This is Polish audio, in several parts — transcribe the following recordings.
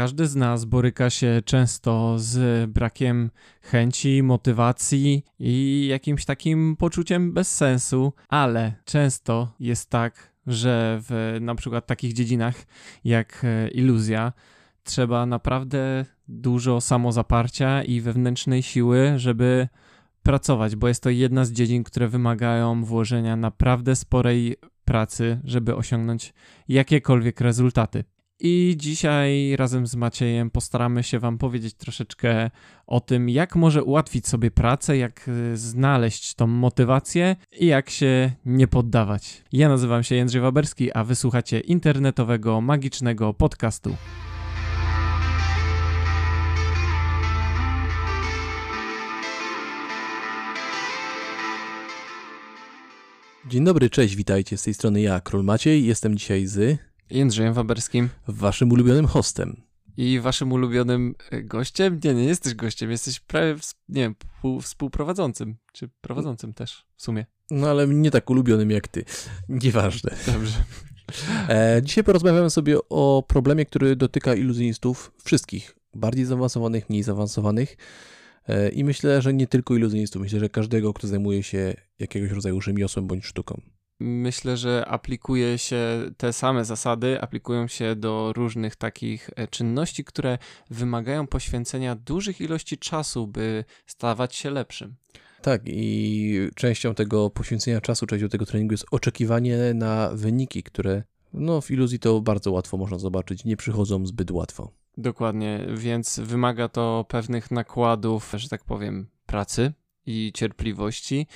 Każdy z nas boryka się często z brakiem chęci, motywacji i jakimś takim poczuciem bezsensu, ale często jest tak, że w na przykład takich dziedzinach jak e, iluzja trzeba naprawdę dużo samozaparcia i wewnętrznej siły, żeby pracować, bo jest to jedna z dziedzin, które wymagają włożenia naprawdę sporej pracy, żeby osiągnąć jakiekolwiek rezultaty. I dzisiaj razem z Maciejem postaramy się Wam powiedzieć troszeczkę o tym, jak może ułatwić sobie pracę, jak y, znaleźć tą motywację i jak się nie poddawać. Ja nazywam się Jędrzej Waberski, a wysłuchacie internetowego, magicznego podcastu. Dzień dobry, cześć, witajcie. Z tej strony ja, Król Maciej. Jestem dzisiaj z Jędrzejem Waberskim waszym ulubionym hostem. i waszym ulubionym e, gościem. Nie, nie jesteś gościem, jesteś prawie, nie wiem, pół- współprowadzącym, czy prowadzącym też w sumie. No ale nie tak ulubionym jak ty. Nieważne. Dobrze. E, dzisiaj porozmawiamy sobie o problemie, który dotyka iluzjonistów wszystkich. Bardziej zaawansowanych, mniej zaawansowanych. E, I myślę, że nie tylko iluzjonistów. Myślę, że każdego, kto zajmuje się jakiegoś rodzaju rzemiosłem bądź sztuką. Myślę, że aplikuje się te same zasady, aplikują się do różnych takich e, czynności, które wymagają poświęcenia dużych ilości czasu, by stawać się lepszym. Tak, i częścią tego poświęcenia czasu, częścią tego treningu jest oczekiwanie na wyniki, które no, w iluzji to bardzo łatwo można zobaczyć, nie przychodzą zbyt łatwo. Dokładnie, więc wymaga to pewnych nakładów, że tak powiem, pracy i cierpliwości.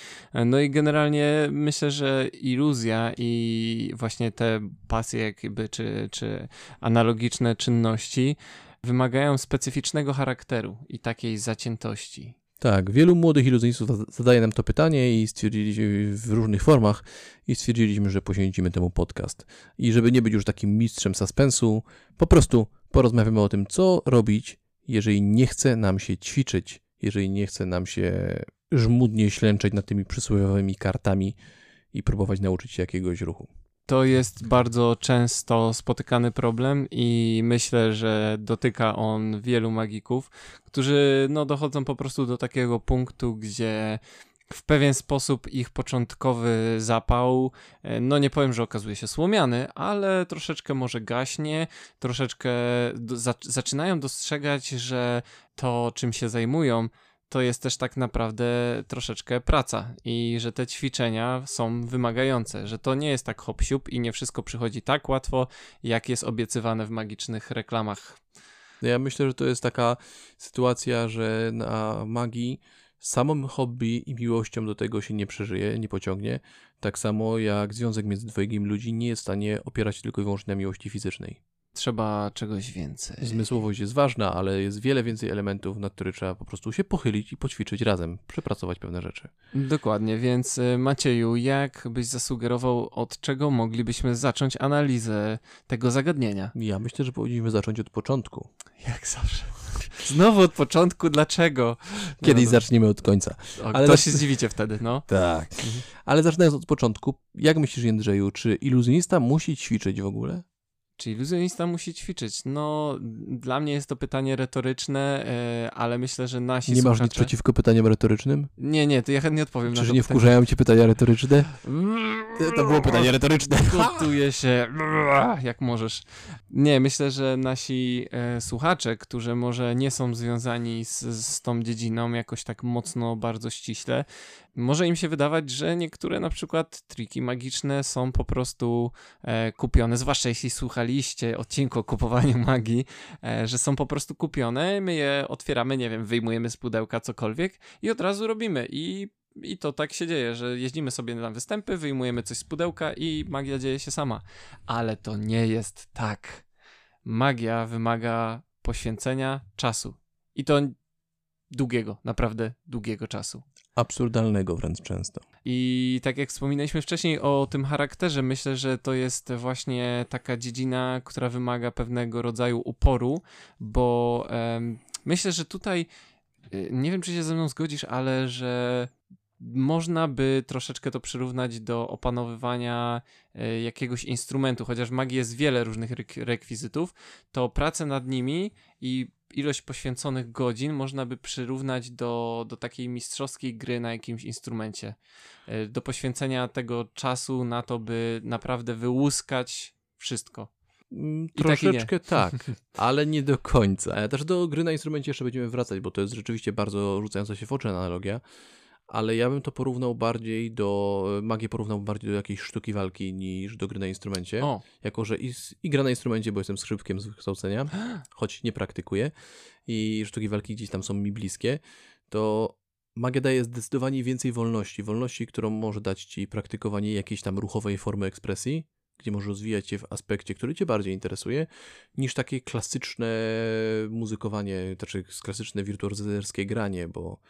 No i generalnie myślę, że iluzja i właśnie te pasje, jakby, czy, czy analogiczne czynności wymagają specyficznego charakteru i takiej zaciętości. Tak, wielu młodych iluzjonistów zada- zadaje nam to pytanie i stwierdziliśmy w różnych formach i stwierdziliśmy, że poświęcimy temu podcast. I żeby nie być już takim mistrzem suspensu, po prostu porozmawiamy o tym, co robić, jeżeli nie chce nam się ćwiczyć, jeżeli nie chce nam się żmudnie ślęczeć nad tymi przysłowiowymi kartami i próbować nauczyć się jakiegoś ruchu. To jest bardzo często spotykany problem i myślę, że dotyka on wielu magików, którzy no, dochodzą po prostu do takiego punktu, gdzie w pewien sposób ich początkowy zapał, e, no nie powiem, że okazuje się słomiany, ale troszeczkę może gaśnie, troszeczkę do, za, zaczynają dostrzegać, że to, czym się zajmują, to jest też tak naprawdę troszeczkę praca i że te ćwiczenia są wymagające, że to nie jest tak hop i nie wszystko przychodzi tak łatwo, jak jest obiecywane w magicznych reklamach. Ja myślę, że to jest taka sytuacja, że na magii samym hobby i miłością do tego się nie przeżyje, nie pociągnie. Tak samo jak związek między dwojgiem ludzi nie jest w stanie opierać się tylko i wyłącznie na miłości fizycznej. Trzeba czegoś więcej. Zmysłowość jest ważna, ale jest wiele więcej elementów, na które trzeba po prostu się pochylić i poćwiczyć razem, przepracować pewne rzeczy. Dokładnie, więc y, Macieju, jak byś zasugerował, od czego moglibyśmy zacząć analizę tego zagadnienia? Ja myślę, że powinniśmy zacząć od początku. Jak zawsze. Znowu od początku, dlaczego? Kiedyś no, zaczniemy od końca. no, ale To się zdziwicie wtedy, no. Tak. Ale zaczynając od początku, jak myślisz, Jędrzeju, czy iluzjonista musi ćwiczyć w ogóle? Czy iluzjonista musi ćwiczyć? No, dla mnie jest to pytanie retoryczne, e, ale myślę, że nasi Nie masz słuchacze... nic przeciwko pytaniom retorycznym? Nie, nie, to ja chętnie odpowiem na Czyż to nie pytanie. wkurzają cię pytania retoryczne? To To było pytanie retoryczne. Gotuję się, jak możesz. Nie, myślę, że nasi e, słuchacze, którzy może nie są związani z, z tą dziedziną jakoś tak mocno, bardzo ściśle, może im się wydawać, że niektóre na przykład triki magiczne są po prostu e, kupione, zwłaszcza jeśli słuchaliście odcinku o kupowaniu magii, e, że są po prostu kupione, my je otwieramy, nie wiem, wyjmujemy z pudełka cokolwiek i od razu robimy i i to tak się dzieje, że jeździmy sobie na występy, wyjmujemy coś z pudełka i magia dzieje się sama. Ale to nie jest tak. Magia wymaga poświęcenia czasu. I to długiego, naprawdę długiego czasu. Absurdalnego wręcz często. I tak jak wspominaliśmy wcześniej o tym charakterze, myślę, że to jest właśnie taka dziedzina, która wymaga pewnego rodzaju uporu, bo myślę, że tutaj y, nie wiem, czy się ze mną zgodzisz, ale że można by troszeczkę to przyrównać do opanowywania e, jakiegoś instrumentu, chociaż w magii jest wiele różnych rekwizytów, to pracę nad nimi i ilość poświęconych godzin można by przyrównać do, do takiej mistrzowskiej gry na jakimś instrumencie. E, do poświęcenia tego czasu na to, by naprawdę wyłuskać wszystko. Mm, troszeczkę tak, ale nie do końca. Też do gry na instrumencie jeszcze będziemy wracać, bo to jest rzeczywiście bardzo rzucająca się w oczy analogia, ale ja bym to porównał bardziej do, magię porównał bardziej do jakiejś sztuki walki niż do gry na instrumencie. O. Jako, że i, i gra na instrumencie, bo jestem skrzypkiem z wykształcenia, choć nie praktykuję i sztuki walki gdzieś tam są mi bliskie, to magia daje zdecydowanie więcej wolności. Wolności, którą może dać ci praktykowanie jakiejś tam ruchowej formy ekspresji, gdzie możesz rozwijać się w aspekcie, który cię bardziej interesuje, niż takie klasyczne muzykowanie, znaczy klasyczne wirtuozerskie granie, bo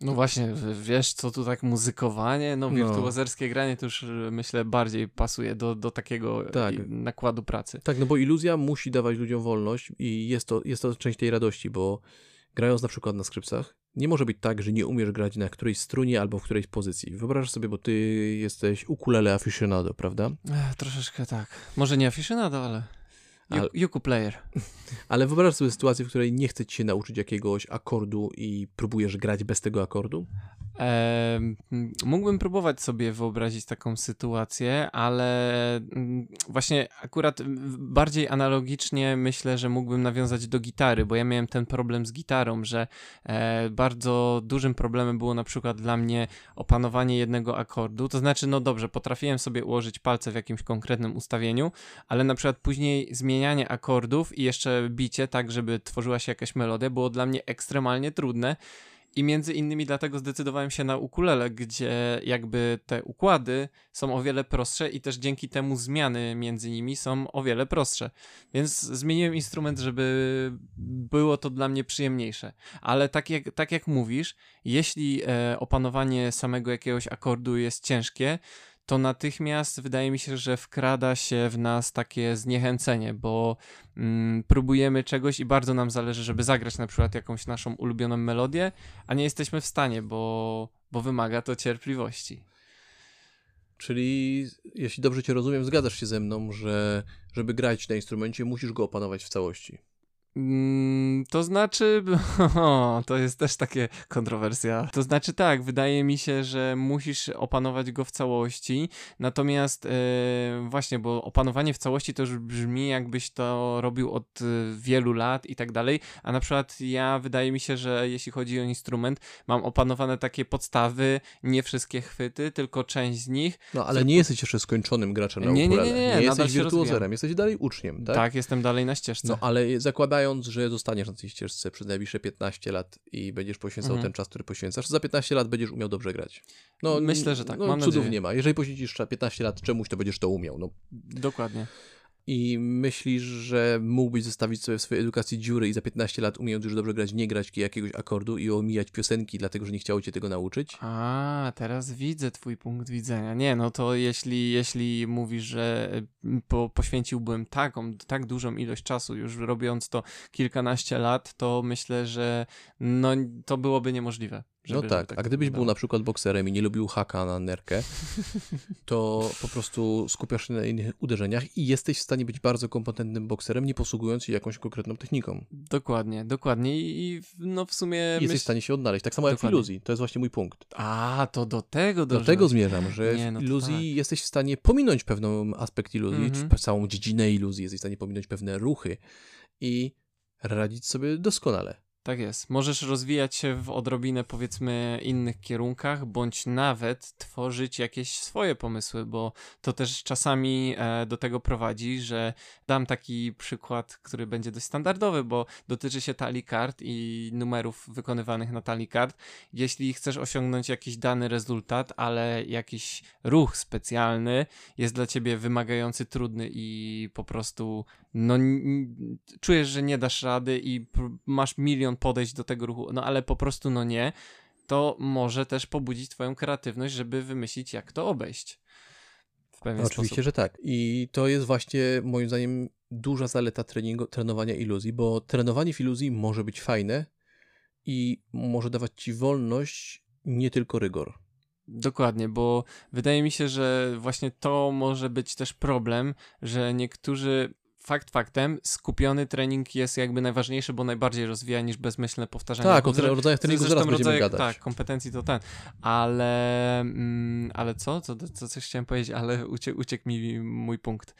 no właśnie, wiesz co tu tak muzykowanie, no, no. wirtuozerskie no. granie to już myślę bardziej pasuje do, do takiego tak. nakładu pracy. Tak, no bo iluzja musi dawać ludziom wolność i jest to, jest to część tej radości, bo grając na przykład na skrzypcach, nie może być tak, że nie umiesz grać na którejś strunie albo w którejś pozycji. Wyobrażasz sobie, bo ty jesteś ukulele aficionado, prawda? Ech, troszeczkę tak. Może nie aficionado, ale... Ale, Yuku player. Ale wyobraź sobie sytuację, w której nie chce ci się nauczyć jakiegoś akordu i próbujesz grać bez tego akordu? E, mógłbym próbować sobie wyobrazić taką sytuację, ale mm, właśnie akurat bardziej analogicznie myślę, że mógłbym nawiązać do gitary, bo ja miałem ten problem z gitarą, że e, bardzo dużym problemem było na przykład dla mnie opanowanie jednego akordu. To znaczy, no dobrze, potrafiłem sobie ułożyć palce w jakimś konkretnym ustawieniu, ale na przykład później zmienianie akordów i jeszcze bicie tak, żeby tworzyła się jakaś melodia było dla mnie ekstremalnie trudne. I między innymi dlatego zdecydowałem się na ukulele, gdzie jakby te układy są o wiele prostsze i też dzięki temu zmiany między nimi są o wiele prostsze. Więc zmieniłem instrument, żeby było to dla mnie przyjemniejsze. Ale tak jak, tak jak mówisz, jeśli e, opanowanie samego jakiegoś akordu jest ciężkie, to natychmiast wydaje mi się, że wkrada się w nas takie zniechęcenie, bo mm, próbujemy czegoś i bardzo nam zależy, żeby zagrać na przykład jakąś naszą ulubioną melodię, a nie jesteśmy w stanie, bo, bo wymaga to cierpliwości. Czyli, jeśli dobrze Cię rozumiem, zgadzasz się ze mną, że żeby grać na instrumencie, musisz go opanować w całości. Mm, to znaczy, o, to jest też takie kontrowersja. To znaczy tak, wydaje mi się, że musisz opanować go w całości, natomiast e, właśnie, bo opanowanie w całości to już brzmi jakbyś to robił od e, wielu lat i tak dalej, a na przykład ja wydaje mi się, że jeśli chodzi o instrument, mam opanowane takie podstawy, nie wszystkie chwyty, tylko część z nich. No ale nie jesteś jeszcze skończonym graczem na nie, ukulele. Nie, nie, nie, nie jesteś wirtuozerem, jesteś dalej uczniem, tak? Tak, jestem dalej na ścieżce. No ale zakładając zakładając, że zostaniesz na tej ścieżce przez najbliższe 15 lat i będziesz poświęcał mhm. ten czas, który poświęcasz, za 15 lat będziesz umiał dobrze grać. No, Myślę, że tak. No, Mam cudów nadzieję. nie ma. Jeżeli poświęcisz 15 lat czemuś, to będziesz to umiał. No. Dokładnie i myślisz, że mógłbyś zostawić sobie w swojej edukacji dziury i za 15 lat umiejąc już dobrze grać, nie grać jakiegoś akordu i omijać piosenki, dlatego że nie chciało cię tego nauczyć? A, teraz widzę twój punkt widzenia. Nie, no to jeśli, jeśli mówisz, że mm, po, poświęciłbym taką, tak dużą ilość czasu, już robiąc to kilkanaście lat, to myślę, że no, to byłoby niemożliwe. No tak, tak, a gdybyś był na przykład bokserem i nie lubił haka na nerkę, to po prostu skupiasz się na innych uderzeniach i jesteś w stanie być bardzo kompetentnym bokserem, nie posługując się jakąś konkretną techniką. Dokładnie, dokładnie i no w sumie... I jesteś myśl... w stanie się odnaleźć, tak samo dokładnie. jak w iluzji, to jest właśnie mój punkt. A, to do tego Do tego zmierzam, że nie, no w iluzji tak. jesteś w stanie pominąć pewien aspekt iluzji, -hmm. całą dziedzinę iluzji, jesteś w stanie pominąć pewne ruchy i radzić sobie doskonale. Tak jest. Możesz rozwijać się w odrobinę, powiedzmy, innych kierunkach, bądź nawet tworzyć jakieś swoje pomysły, bo to też czasami e, do tego prowadzi, że dam taki przykład, który będzie dość standardowy, bo dotyczy się talii kart i numerów wykonywanych na talii kart. Jeśli chcesz osiągnąć jakiś dany rezultat, ale jakiś ruch specjalny jest dla ciebie wymagający, trudny i po prostu no, czujesz, że nie dasz rady i masz milion podejść do tego ruchu, no ale po prostu no nie, to może też pobudzić twoją kreatywność, żeby wymyślić, jak to obejść. W pewien Oczywiście, sposób. że tak. I to jest właśnie moim zdaniem duża zaleta treningu, trenowania iluzji, bo trenowanie w iluzji może być fajne i może dawać ci wolność, nie tylko rygor. Dokładnie, bo wydaje mi się, że właśnie to może być też problem, że niektórzy fakt faktem, skupiony trening jest jakby najważniejszy, bo najbardziej rozwija niż bezmyślne powtarzanie. Tak, o rodzajach treningu zaraz będziemy rodzaje- gadać. Tak, kompetencji to ten. Ale, mm, ale co? co? Co coś chciałem powiedzieć, ale uciekł, uciekł mi mój punkt.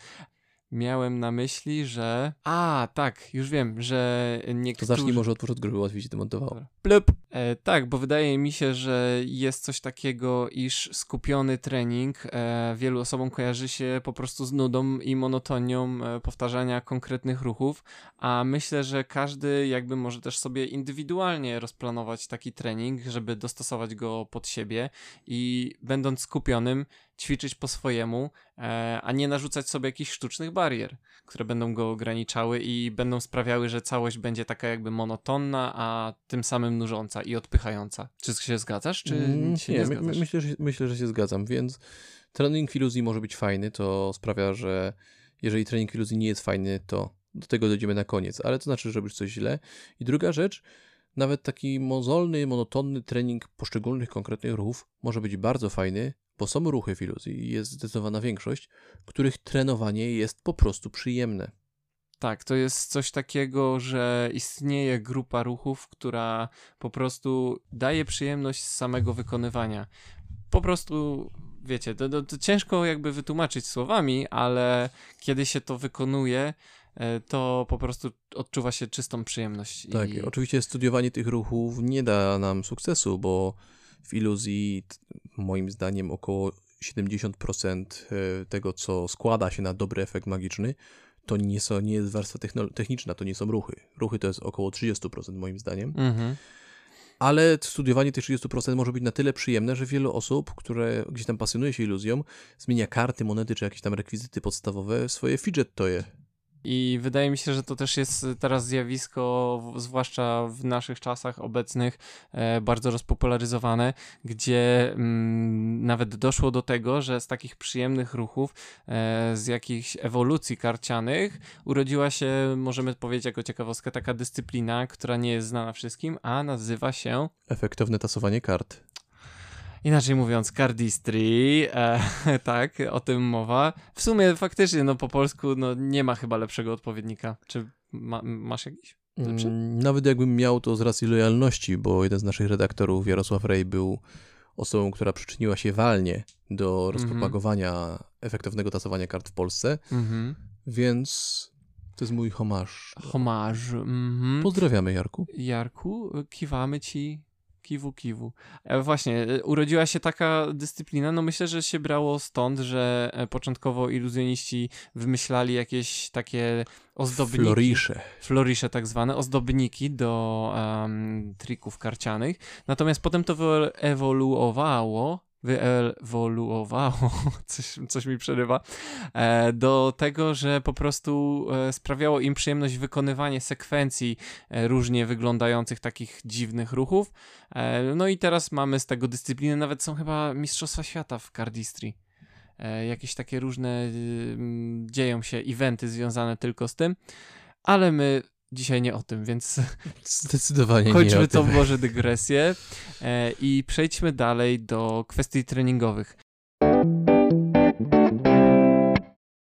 Miałem na myśli, że... A, tak, już wiem, że To niektórzy... zacznij może od początku, żeby łatwiej ci to montowało. Plup. E, tak, bo wydaje mi się, że jest coś takiego, iż skupiony trening e, wielu osobom kojarzy się po prostu z nudą i monotonią e, powtarzania konkretnych ruchów, a myślę, że każdy jakby może też sobie indywidualnie rozplanować taki trening, żeby dostosować go pod siebie i będąc skupionym, ćwiczyć po swojemu, e, a nie narzucać sobie jakichś sztucznych barier, które będą go ograniczały i będą sprawiały, że całość będzie taka jakby monotonna, a tym samym nużąca i odpychająca. Czy się zgadzasz, czy Mm, się nie, nie, my, zgadzasz? my, myślę, że, myślę, że się zgadzam, więc trening iluzji może być fajny, to sprawia, że jeżeli trening iluzji nie jest fajny, to do tego dojdziemy na koniec, ale to znaczy, że robisz coś źle. I druga rzecz, nawet taki mozolny, monotonny trening poszczególnych konkretnych ruchów może być bardzo fajny, bo są ruchy w iluzji i jest zdecydowana większość, których trenowanie jest po prostu przyjemne. Tak, to jest coś takiego, że istnieje grupa ruchów, która po prostu daje przyjemność z samego wykonywania. Po prostu, wiecie, to, to, to ciężko jakby wytłumaczyć słowami, ale kiedy się to wykonuje, e, to po prostu odczuwa się czystą przyjemność. Tak, i... oczywiście studiowanie tych ruchów nie da nam sukcesu, bo w iluzji moim zdaniem około 70% e, tego, co składa się na dobry efekt magiczny, to nie, są, nie jest warstwa techniczna, to nie są ruchy. Ruchy to jest około 30% moim zdaniem, Mhm. ale studiowanie tych 30% może być na tyle przyjemne, że wielu osób, które gdzieś tam pasjonuje się iluzją, zmienia karty, monety czy jakieś tam rekwizyty podstawowe swoje fidget toje. I wydaje mi się, że to też jest teraz zjawisko, zwłaszcza w naszych czasach obecnych, e, bardzo rozpopularyzowane, gdzie mm, nawet doszło do tego, że z takich przyjemnych ruchów, e, z jakichś ewolucji karcianych, urodziła się, możemy powiedzieć jako ciekawostkę, taka dyscyplina, która nie jest znana wszystkim, a nazywa się Efektowne tasowanie kart. Inaczej mówiąc, cardistry, e, tak, o tym mowa. W sumie faktycznie, no po polsku, no nie ma chyba lepszego odpowiednika. Czy ma, masz jakiś? Lepszy? Mm, Nawet jakbym miał to z racji lojalności, bo jeden z naszych redaktorów, Jarosław Rej, był osobą, która przyczyniła się walnie do rozpropagowania efektywnego tasowania kart w Polsce, Mhm. więc to jest mój homaż. Homarz. Mhm. Pozdrawiamy, Jarku. Jarku, kiwamy ci. Kiwu, kiwu. E, właśnie, e, urodziła się taka dyscyplina, no myślę, że się brało stąd, że e, początkowo iluzjoniści wymyślali jakieś takie ozdobniki. Florisze. florisze tak zwane, ozdobniki do em, trików karcianych. Natomiast potem to wyewoluowało, wyewoluowało, coś, coś mi przerywa, e, do tego, że po prostu e, sprawiało im przyjemność wykonywanie sekwencji e, różnie wyglądających takich dziwnych ruchów. No i teraz mamy z tego dyscypliny, nawet są chyba Mistrzostwa Świata w cardistry. Jakieś takie różne y, dzieją się eventy związane tylko z tym, ale my dzisiaj nie o tym, więc Zdecydowanie nie kończmy tą może dygresję e, i przejdźmy dalej do kwestii treningowych.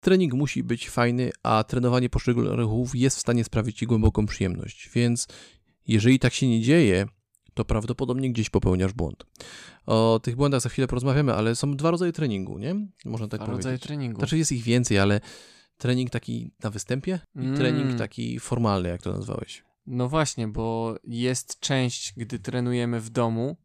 Trening musi być fajny, a trenowanie poszczególnych ruchów jest w stanie sprawić ci głęboką przyjemność, więc jeżeli tak się nie dzieje, to prawdopodobnie gdzieś popełniasz błąd. O tych błędach za chwilę porozmawiamy, ale są dwa rodzaje treningu, nie? Można tak Dwa powiedzieć. rodzaje treningu. Znaczy jest ich więcej, ale trening taki na występie i Mm. trening taki formalny, jak to nazwałeś. No właśnie, bo jest część, gdy trenujemy w domu,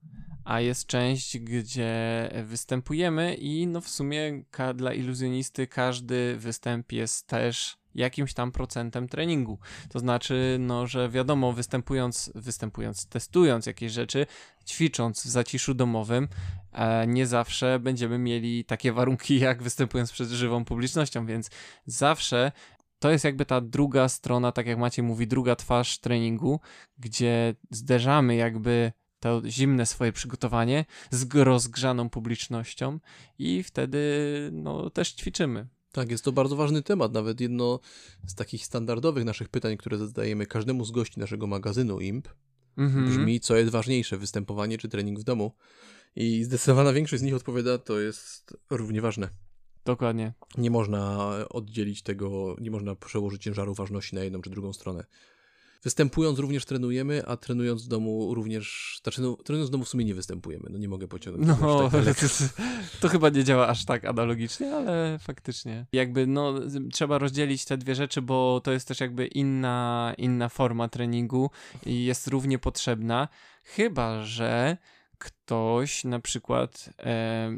a jest część, gdzie występujemy i no w sumie dla iluzjonisty każdy występ jest też jakimś tam procentem treningu. To znaczy, no, że wiadomo, występując, występując, testując jakieś rzeczy, ćwicząc w zaciszu domowym, e, nie zawsze będziemy mieli takie warunki, jak występując przed żywą publicznością, więc zawsze to jest jakby ta druga strona, tak jak Maciej mówi, druga twarz treningu, gdzie zderzamy jakby to zimne swoje przygotowanie z rozgrzaną publicznością i wtedy no, też ćwiczymy. Tak, jest to bardzo ważny temat. Nawet jedno z takich standardowych naszych pytań, które zadajemy każdemu z gości naszego magazynu IMP, Mhm. brzmi, co jest ważniejsze, występowanie czy trening w domu. I zdecydowana większość z nich odpowiada, to jest równie ważne. Dokładnie. Nie można oddzielić tego, nie można przełożyć ciężaru ważności na jedną czy drugą stronę. Występując również trenujemy, a trenując w domu również, znaczy no, trenując w domu w sumie nie występujemy, no nie mogę pociągnąć. No, tak to, to chyba nie działa aż tak analogicznie, ale faktycznie. Jakby no, trzeba rozdzielić te dwie rzeczy, bo to jest też jakby inna, inna forma treningu i jest równie potrzebna, chyba że ktoś na przykład e,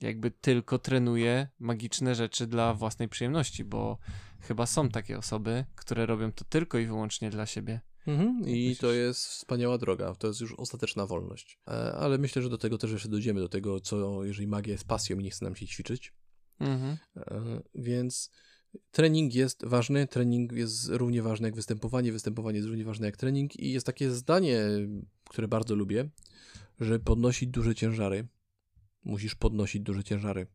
jakby tylko trenuje magiczne rzeczy dla własnej przyjemności, bo chyba są takie osoby, które robią to tylko i wyłącznie dla siebie. Mhm, I to jest wspaniała droga, to jest już ostateczna wolność. E, ale myślę, że do tego też jeszcze dojdziemy, do tego, co jeżeli magia jest pasją i nie chce nam się ćwiczyć. Mhm. E, więc trening jest ważny, trening jest równie ważny jak występowanie, występowanie jest równie ważne jak trening i jest takie zdanie, które bardzo lubię, że podnosić duże ciężary, musisz podnosić duże ciężary.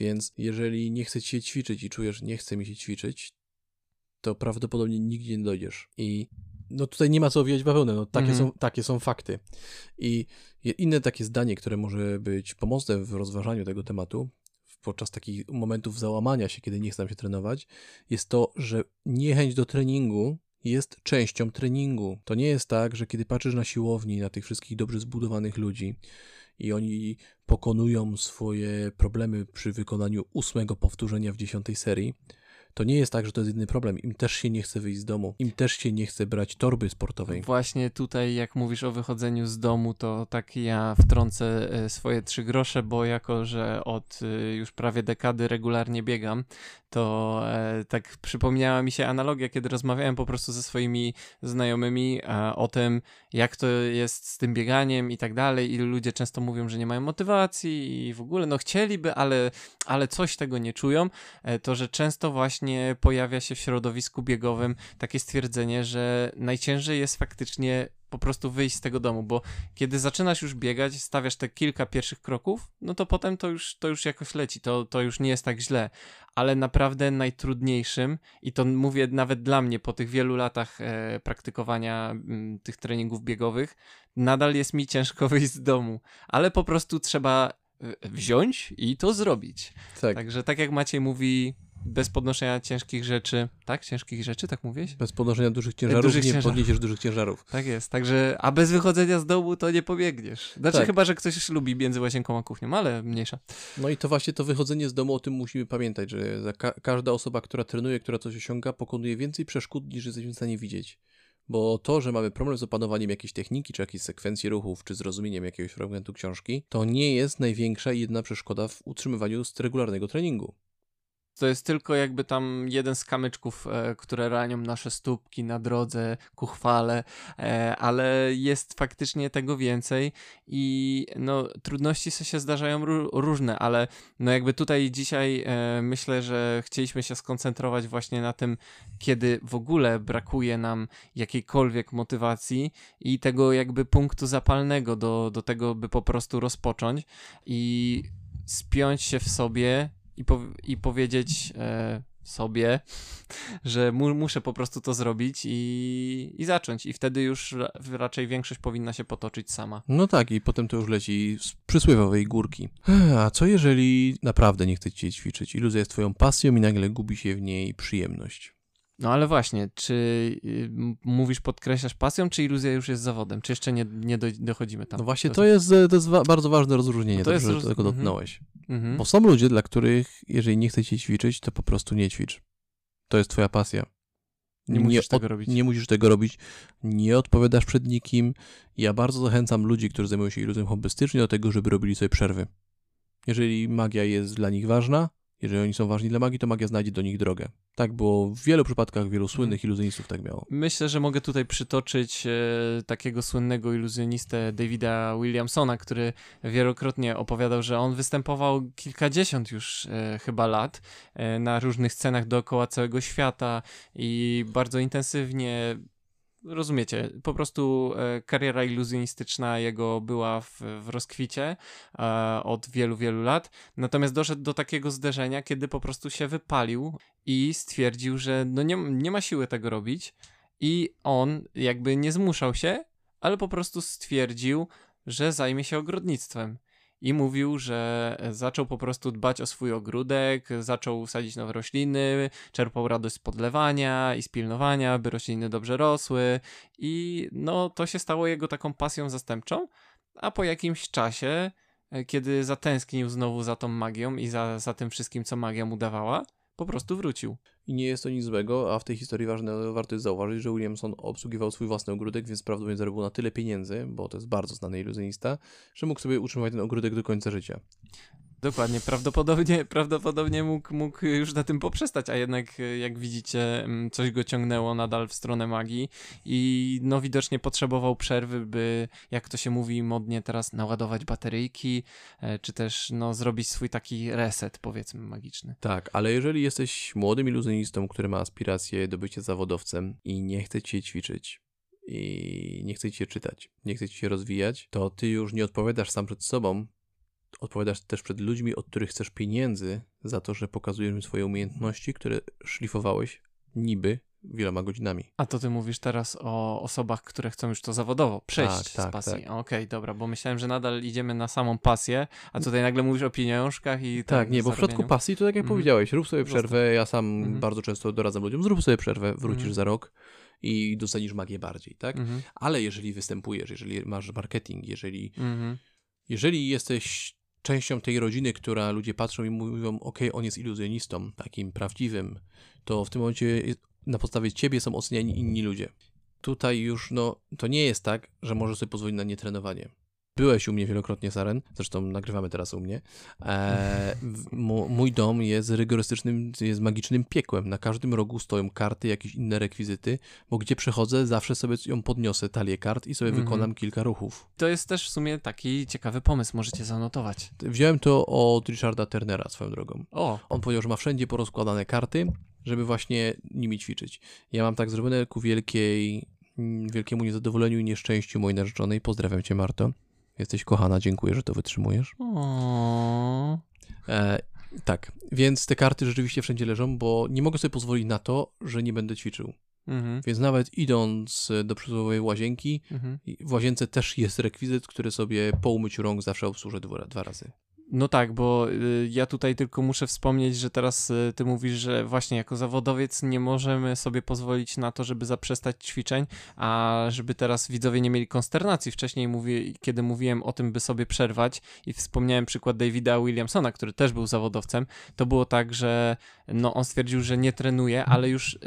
Więc jeżeli nie chce ci się ćwiczyć i czujesz, nie chce mi się ćwiczyć, to prawdopodobnie nigdzie nie dojdziesz. I no tutaj nie ma co owijać bawełnę, no takie, mhm. są, takie są fakty. I inne takie zdanie, które może być pomocne w rozważaniu tego tematu, podczas takich momentów załamania się, kiedy nie chce się trenować, jest to, że niechęć do treningu jest częścią treningu. To nie jest tak, że kiedy patrzysz na siłowni, na tych wszystkich dobrze zbudowanych ludzi, i oni pokonują swoje problemy przy wykonaniu ósmego powtórzenia w dziesiątej serii, to nie jest tak, że to jest jedyny problem. Im też się nie chce wyjść z domu, im też się nie chce brać torby sportowej. Właśnie tutaj, jak mówisz o wychodzeniu z domu, to tak ja wtrącę e, swoje trzy grosze, bo jako, że od e, już prawie dekady regularnie biegam, to e, tak przypomniała mi się analogia, kiedy rozmawiałem po prostu ze swoimi znajomymi o tym, jak to jest z tym bieganiem i tak dalej. I ludzie często mówią, że nie mają motywacji i w ogóle no chcieliby, ale, ale coś tego nie czują. To, że często właśnie pojawia się w środowisku biegowym takie stwierdzenie, że najciężej jest faktycznie po prostu wyjść z tego domu, bo kiedy zaczynasz już biegać, stawiasz te kilka pierwszych kroków, no to potem to już, to już jakoś leci, to, to już nie jest tak źle, ale naprawdę najtrudniejszym i to mówię nawet dla mnie po tych wielu latach e, praktykowania m, mm, tych treningów biegowych, nadal jest mi ciężko wyjść z domu, ale po prostu trzeba e, wziąć i to zrobić. Tak. Także tak jak Maciej mówi, bez podnoszenia ciężkich rzeczy, tak? Ciężkich rzeczy, tak mówisz? Bez podnoszenia dużych ciężarów dużych nie ciężarów. podniesiesz dużych ciężarów. Tak jest, także, a bez wychodzenia z domu to nie pobiegniesz. Znaczy tak. chyba, że ktoś lubi między łazienką a kuchnią, ale mniejsza. No i to właśnie to wychodzenie z domu, o tym musimy pamiętać, że ka każda osoba, która trenuje, która coś osiąga, pokonuje więcej przeszkód, niż jesteśmy w stanie widzieć. Bo to, że mamy problem z opanowaniem jakiejś techniki, czy jakiejś sekwencji ruchów, czy zrozumieniem jakiegoś fragmentu książki, to nie jest największa i jedna przeszkoda w utrzymywaniu regularnego treningu. To jest tylko jakby tam jeden z kamyczków, e, które ranią nasze stópki na drodze ku chwale, e, ale jest faktycznie tego więcej i no trudności się zdarzają różne, ale no jakby tutaj dzisiaj e, myślę, że chcieliśmy się skoncentrować właśnie na tym, kiedy w ogóle brakuje nam jakiejkolwiek motywacji i tego jakby punktu zapalnego do, do tego, by po prostu rozpocząć i spiąć się w sobie i, po, i powiedzieć e, sobie, że mu, muszę po prostu to zrobić i, i zacząć. I wtedy już raczej większość powinna się potoczyć sama. No tak, i potem to już leci z przysłowiowej górki. A co jeżeli naprawdę nie chcecie ćwiczyć? Iluzja jest twoją pasją i nagle gubi się w niej przyjemność? No ale właśnie, czy y, mówisz, podkreślasz pasją, czy iluzja już jest zawodem? Czy jeszcze nie, nie do, dochodzimy tam? No właśnie, to jest, to jest bardzo ważne rozróżnienie, no to dobrze, jest, że tego mhm. dotknąłeś. Mhm. Bo są ludzie, dla których, jeżeli nie chcecie ćwiczyć, to po prostu nie ćwicz. To jest twoja pasja. Nie, nie musisz tego robić. Nie musisz tego robić. Nie odpowiadasz przed nikim. Ja bardzo zachęcam ludzi, którzy zajmują się iluzją hobbystycznie do tego, żeby robili sobie przerwy. Jeżeli magia jest dla nich ważna, jeżeli oni są ważni dla magii, to magia znajdzie do nich drogę. Tak było w wielu przypadkach, wielu słynnych iluzjonistów tak miało. Myślę, że mogę tutaj przytoczyć e, takiego słynnego iluzjonistę Davida Williamsona, który wielokrotnie opowiadał, że on występował kilkadziesiąt już e, chyba lat e, na różnych scenach dookoła całego świata i bardzo intensywnie rozumiecie, po prostu e, kariera iluzjonistyczna jego była w, w rozkwicie e, od wielu, wielu lat. Natomiast doszedł do takiego zderzenia, kiedy po prostu się wypalił i stwierdził, że no nie, nie ma siły tego robić. I on jakby nie zmuszał się, ale po prostu stwierdził, że zajmie się ogrodnictwem. I mówił, że zaczął po prostu dbać o swój ogródek, zaczął sadzić nowe rośliny, czerpał radość z podlewania i z pilnowania, by rośliny dobrze rosły. I no, to się stało jego taką pasją zastępczą. A po jakimś czasie, e, kiedy zatęsknił znowu za tą magią i za, za tym wszystkim, co magia mu dawała, po prostu wrócił. I nie jest to nic złego, a w tej historii ważne, warto jest zauważyć, że Williamson obsługiwał swój własny ogródek, więc prawdopodobnie zarobił na tyle pieniędzy, bo to jest bardzo znany iluzjonista, że mógł sobie utrzymać ten ogródek do końca życia. Dokładnie, prawdopodobnie, prawdopodobnie mógł, mógł już na tym poprzestać, a jednak jak widzicie mm, coś go ciągnęło nadal w stronę magii i no widocznie potrzebował przerwy, by jak to się mówi modnie teraz naładować bateryjki, e, czy też no zrobić swój taki reset powiedzmy magiczny. Tak, ale jeżeli jesteś młodym iluzjonistą, który ma aspiracje do bycia zawodowcem i nie chce cię ćwiczyć, i nie chce ci się czytać, nie chce ci się rozwijać, to ty już nie odpowiadasz sam przed sobą, odpowiadasz też przed ludźmi, od których chcesz pieniędzy za to, że pokazujesz im swoje umiejętności, które szlifowałeś niby wieloma godzinami. A to ty mówisz teraz o osobach, które chcą już to zawodowo przejść Tak, z tak, pasji. tak. Okej, dobra, bo myślałem, że nadal idziemy na samą pasję, a tutaj nagle mówisz o pieniążkach i Tak, nie, bo w przypadku pasji to tak jak Mhm. powiedziałeś, rób sobie przerwę, ja sam Mhm. bardzo często doradzam ludziom, zrób sobie przerwę, wrócisz Mhm. za rok i docenisz magię bardziej, tak? Mhm, Ale jeżeli występujesz, jeżeli masz marketing, jeżeli, mhm. jeżeli jesteś częścią tej rodziny, która ludzie patrzą i mówią, ok, on jest iluzjonistą, takim prawdziwym, to w tym momencie na podstawie ciebie są oceniani inni ludzie. Tutaj już, no, to nie jest tak, że możesz sobie pozwolić na nietrenowanie. Byłeś u mnie wielokrotnie, Saren, zresztą nagrywamy teraz u mnie. E, mój dom jest rygorystycznym, jest magicznym piekłem. Na każdym rogu stoją karty, jakieś inne rekwizyty, bo gdzie przechodzę, zawsze sobie ją podniosę, talię kart i sobie Mhm. wykonam kilka ruchów. To jest też w sumie taki ciekawy pomysł, możecie zanotować. Wziąłem to od Richarda Turnera swoją drogą. O, On powiedział, że ma wszędzie porozkładane karty, żeby właśnie nimi ćwiczyć. Ja mam tak zrobione ku wielkiej, mm, wielkiemu niezadowoleniu i nieszczęściu mojej narzeczonej. Pozdrawiam cię, Marto. Jesteś kochana, dziękuję, że to wytrzymujesz. E, tak, więc te karty rzeczywiście wszędzie leżą, bo nie mogę sobie pozwolić na to, że nie będę ćwiczył. Mhm, Więc nawet idąc do przysłowiowej łazienki, mhm. w łazience też jest rekwizyt, który sobie po umyciu rąk zawsze obsłużę dwa, dwa razy. No tak, bo y, ja tutaj tylko muszę wspomnieć, że teraz y, ty mówisz, że właśnie jako zawodowiec nie możemy sobie pozwolić na to, żeby zaprzestać ćwiczeń, a żeby teraz widzowie nie mieli konsternacji. Wcześniej mówię, kiedy mówiłem o tym, by sobie przerwać i wspomniałem przykład Davida Williamsona, który też był zawodowcem, to było tak, że no on stwierdził, że nie trenuje, ale już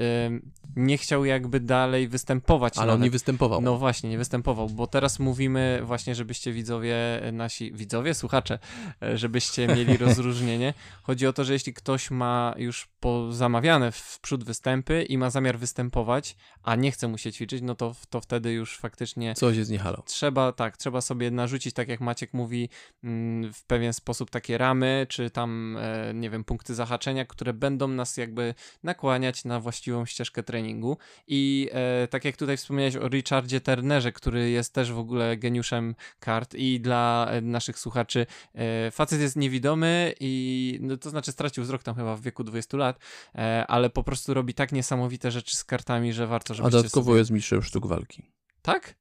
nie chciał jakby dalej występować. Ale on nawet. nie występował. No właśnie, nie występował, bo teraz mówimy właśnie, żebyście widzowie, e, nasi widzowie, słuchacze, e, żebyście mieli rozróżnienie. Chodzi o to, że jeśli ktoś ma już pozamawiane w przód występy i ma zamiar występować, a nie chce mu się ćwiczyć, no to, to wtedy już faktycznie Coś jest nie halo. trzeba, tak, trzeba sobie narzucić, tak jak Maciek mówi, mm, w pewien sposób takie ramy, czy tam, e, nie wiem, punkty zahaczenia, które będą nas jakby nakłaniać na właściwą ścieżkę treningu. I e, tak jak tutaj wspomniałeś o Richardzie Turnerze, który jest też w ogóle geniuszem kart i dla e, naszych słuchaczy e, facet jest niewidomy i no, to znaczy stracił wzrok tam chyba w wieku 20 lat, e, ale po prostu robi tak niesamowite rzeczy z kartami, że warto, A żebyście dodatkowo sobie... jest mistrzem sztuk walki. Tak?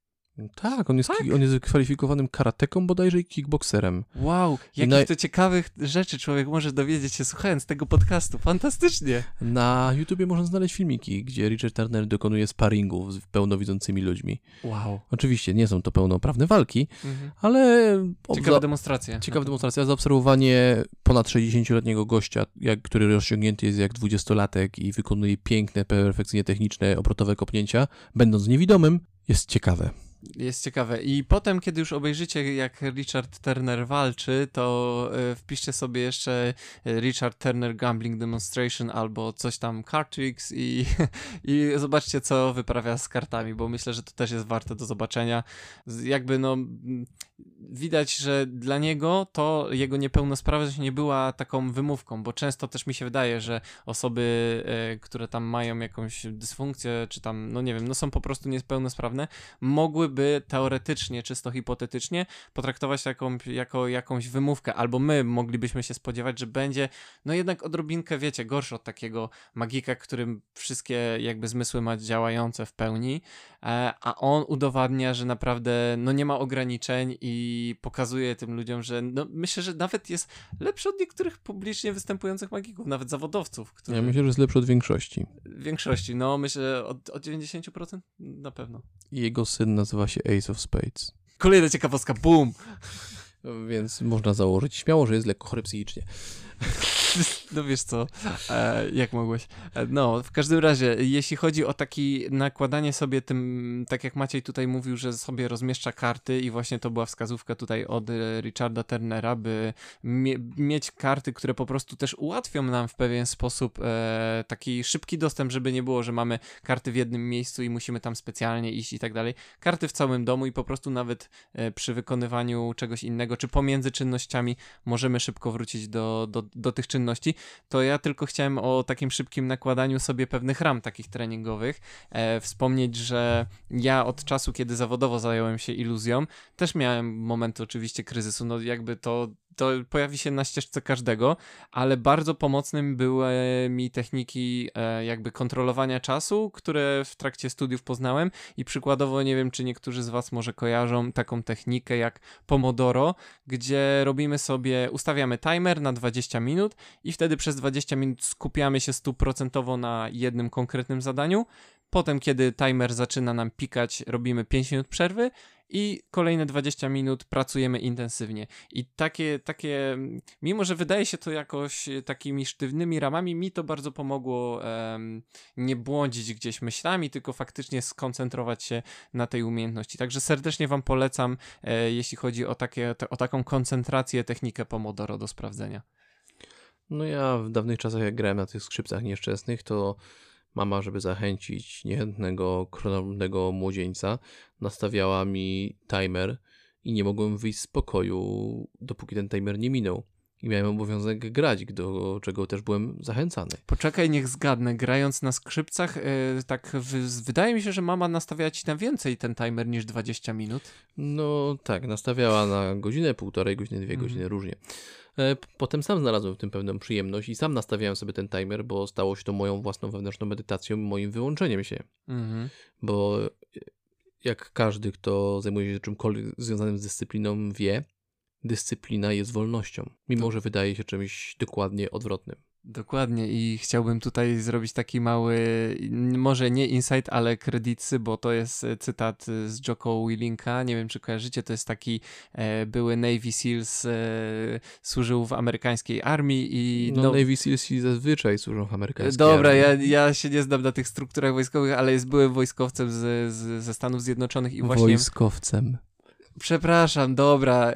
Tak, on jest, Tak? ki- on jest wykwalifikowanym karateką bodajże i kickbokserem. Wow, jakich naj- to ciekawych rzeczy człowiek może dowiedzieć się słuchając tego podcastu. Fantastycznie. Na YouTubie można znaleźć filmiki, gdzie Richard Turner dokonuje sparingów z pełnowidzącymi ludźmi. Wow. Oczywiście nie są to pełnoprawne walki, Mhm. ale Ciekawa obza- demonstracja. ciekawa demonstracja. Zaobserwowanie ponad 60-letniego gościa, jak, który rozciągnięty jest jak 20-latek i wykonuje piękne, perfekcyjnie techniczne, obrotowe kopnięcia, będąc niewidomym, jest ciekawe. Jest ciekawe. I potem, kiedy już obejrzycie, jak Richard Turner walczy, to e, wpiszcie sobie jeszcze e, Richard Turner Gambling Demonstration albo coś tam Card Tricks i, i zobaczcie, co wyprawia z kartami, bo myślę, że to też jest warte do zobaczenia. Jakby no, widać, że dla niego to jego niepełnosprawność nie była taką wymówką, bo często też mi się wydaje, że osoby, e, które tam mają jakąś dysfunkcję, czy tam, no nie wiem, no są po prostu niepełnosprawne, mogłyby by teoretycznie, czysto hipotetycznie, potraktować taką, jako jakąś wymówkę, albo my moglibyśmy się spodziewać, że będzie, no jednak odrobinkę, wiecie, gorszy od takiego magika, którym wszystkie jakby zmysły ma działające w pełni, e, a on udowadnia, że naprawdę, no nie ma ograniczeń i pokazuje tym ludziom, że no myślę, że nawet jest lepszy od niektórych publicznie występujących magików, nawet zawodowców. Którzy... Ja myślę, że jest lepszy od większości. Większości, no myślę od, od 90% na pewno. I jego syn nazywa się Ace of Spades. Kolejna ciekawostka, boom! Więc można założyć śmiało, że jest lekko chory psychicznie. No wiesz co, e, jak mogłeś. E, no, w każdym razie, jeśli chodzi o taki nakładanie sobie tym, tak jak Maciej tutaj mówił, że sobie rozmieszcza karty i właśnie to była wskazówka tutaj od e, Richarda Turnera, by mie mieć karty, które po prostu też ułatwią nam w pewien sposób e, taki szybki dostęp, żeby nie było, że mamy karty w jednym miejscu i musimy tam specjalnie iść i tak dalej. Karty w całym domu i po prostu nawet e, przy wykonywaniu czegoś innego, czy pomiędzy czynnościami możemy szybko wrócić do, do, do tych czynności, to ja tylko chciałem o takim szybkim nakładaniu sobie pewnych ram takich treningowych. E, wspomnieć, że ja od czasu, kiedy zawodowo zająłem się iluzją, też miałem momenty oczywiście kryzysu, no jakby to to pojawi się na ścieżce każdego, ale bardzo pomocnym były mi techniki e, jakby kontrolowania czasu, które w trakcie studiów poznałem i przykładowo nie wiem, czy niektórzy z Was może kojarzą taką technikę jak Pomodoro, gdzie robimy sobie, ustawiamy timer na 20 minut i wtedy przez 20 minut skupiamy się stuprocentowo na jednym konkretnym zadaniu. Potem, kiedy timer zaczyna nam pikać, robimy 5 minut przerwy i kolejne 20 minut pracujemy intensywnie. I takie, takie, mimo że wydaje się to jakoś takimi sztywnymi ramami, mi to bardzo pomogło um, nie błądzić gdzieś myślami, tylko faktycznie skoncentrować się na tej umiejętności. Także serdecznie Wam polecam, e, jeśli chodzi o, takie, o taką koncentrację, technikę Pomodoro do sprawdzenia. No ja w dawnych czasach, jak grałem na tych skrzypcach nieszczęsnych, to mama, żeby zachęcić niechętnego, królownego młodzieńca, nastawiała mi timer i nie mogłem wyjść z pokoju, dopóki ten timer nie minął. I miałem obowiązek grać, do czego też byłem zachęcany. Poczekaj, niech zgadnę. Grając na skrzypcach, yy, tak w, wydaje mi się, że mama nastawiała ci na więcej ten timer niż 20 minut. No tak, nastawiała na godzinę, półtorej godziny, dwie mm. godziny, różnie. E, potem sam znalazłem w tym pewną przyjemność i sam nastawiałem sobie ten timer, bo stało się to moją własną wewnętrzną medytacją, moim wyłączeniem się. Mhm. Bo jak każdy, kto zajmuje się czymkolwiek związanym z dyscypliną, wie, dyscyplina jest wolnością, mimo że wydaje się czymś dokładnie odwrotnym. Dokładnie i chciałbym tutaj zrobić taki mały, może nie insight, ale kredycy, bo to jest e, cytat z Joko Willinka, nie wiem czy kojarzycie, to jest taki e, były Navy Seals, e, służył w amerykańskiej armii i... No, no Navy Seals zazwyczaj służą w amerykańskiej Dobra, armii. ja, ja się nie znam na tych strukturach wojskowych, ale jest byłym wojskowcem z, z, ze Stanów Zjednoczonych i właśnie... Wojskowcem. Przepraszam, dobra, e,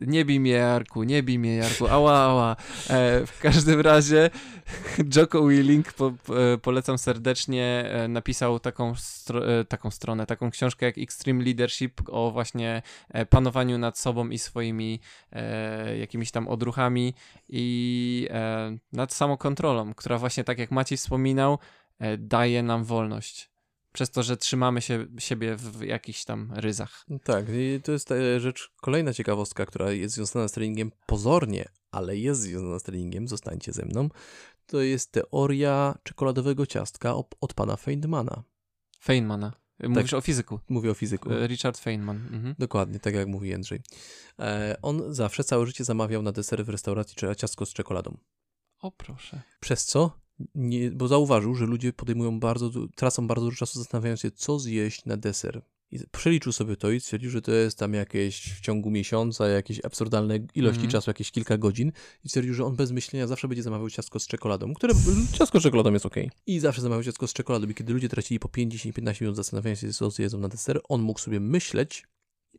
nie bij mnie Jarku, nie bij mnie Jarku, ała, ała. E, w każdym razie Joko Willing, po, e, polecam serdecznie, e, napisał taką, stro, e, taką stronę, taką książkę jak Extreme Leadership o właśnie e, panowaniu nad sobą i swoimi jakimiś tam odruchami i nad samokontrolą, która właśnie tak jak Maciej wspominał, daje nam wolność przez to, że trzymamy się, siebie w jakichś tam ryzach. Tak, i to jest e, rzecz, kolejna ciekawostka, która jest związana z treningiem pozornie, ale jest związana z treningiem, zostańcie ze mną, to jest teoria czekoladowego ciastka od pana Feynmana. Feynmana. Mówisz tak, o fizyku. Mówię o fizyku. E, Richard Feynman. Mhm. Dokładnie, tak jak mówi Jędrzej. E, on zawsze całe życie zamawiał na deser w restauracji ciastko z czekoladą. O proszę. Przez co nie, bo zauważył, że ludzie podejmują bardzo, tracą bardzo dużo czasu zastanawiając się, co zjeść na deser. I przeliczył sobie to i stwierdził, że to jest tam jakieś w ciągu miesiąca, jakieś absurdalne ilości mm czasu, jakieś kilka godzin. I stwierdził, że on bez myślenia zawsze będzie zamawiał ciastko z czekoladą, które ciastko z czekoladą jest ok. I zawsze zamawiał ciastko z czekoladą. I kiedy ludzie tracili po 5-15 minut zastanawiając się, co zjedzą na deser, on mógł sobie myśleć,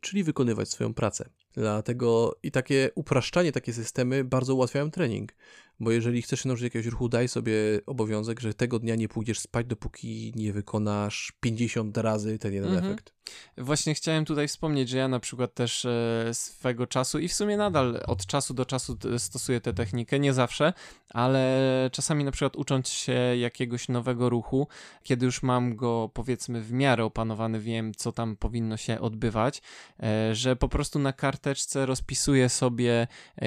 czyli wykonywać swoją pracę. Dlatego i takie upraszczanie, takie systemy bardzo ułatwiają trening, Bo jeżeli chcesz się nauczyć jakiegoś ruchu, daj sobie obowiązek, że tego dnia nie pójdziesz spać, dopóki nie wykonasz 50 razy ten jeden Mhm. efekt. Właśnie chciałem tutaj wspomnieć, że ja na przykład też e, swego czasu i w sumie nadal od czasu do czasu stosuję tę technikę, nie zawsze, ale czasami na przykład ucząc się jakiegoś nowego ruchu, kiedy już mam go powiedzmy w miarę opanowany, wiem co tam powinno się odbywać, e, że po prostu na karteczce rozpisuję sobie e,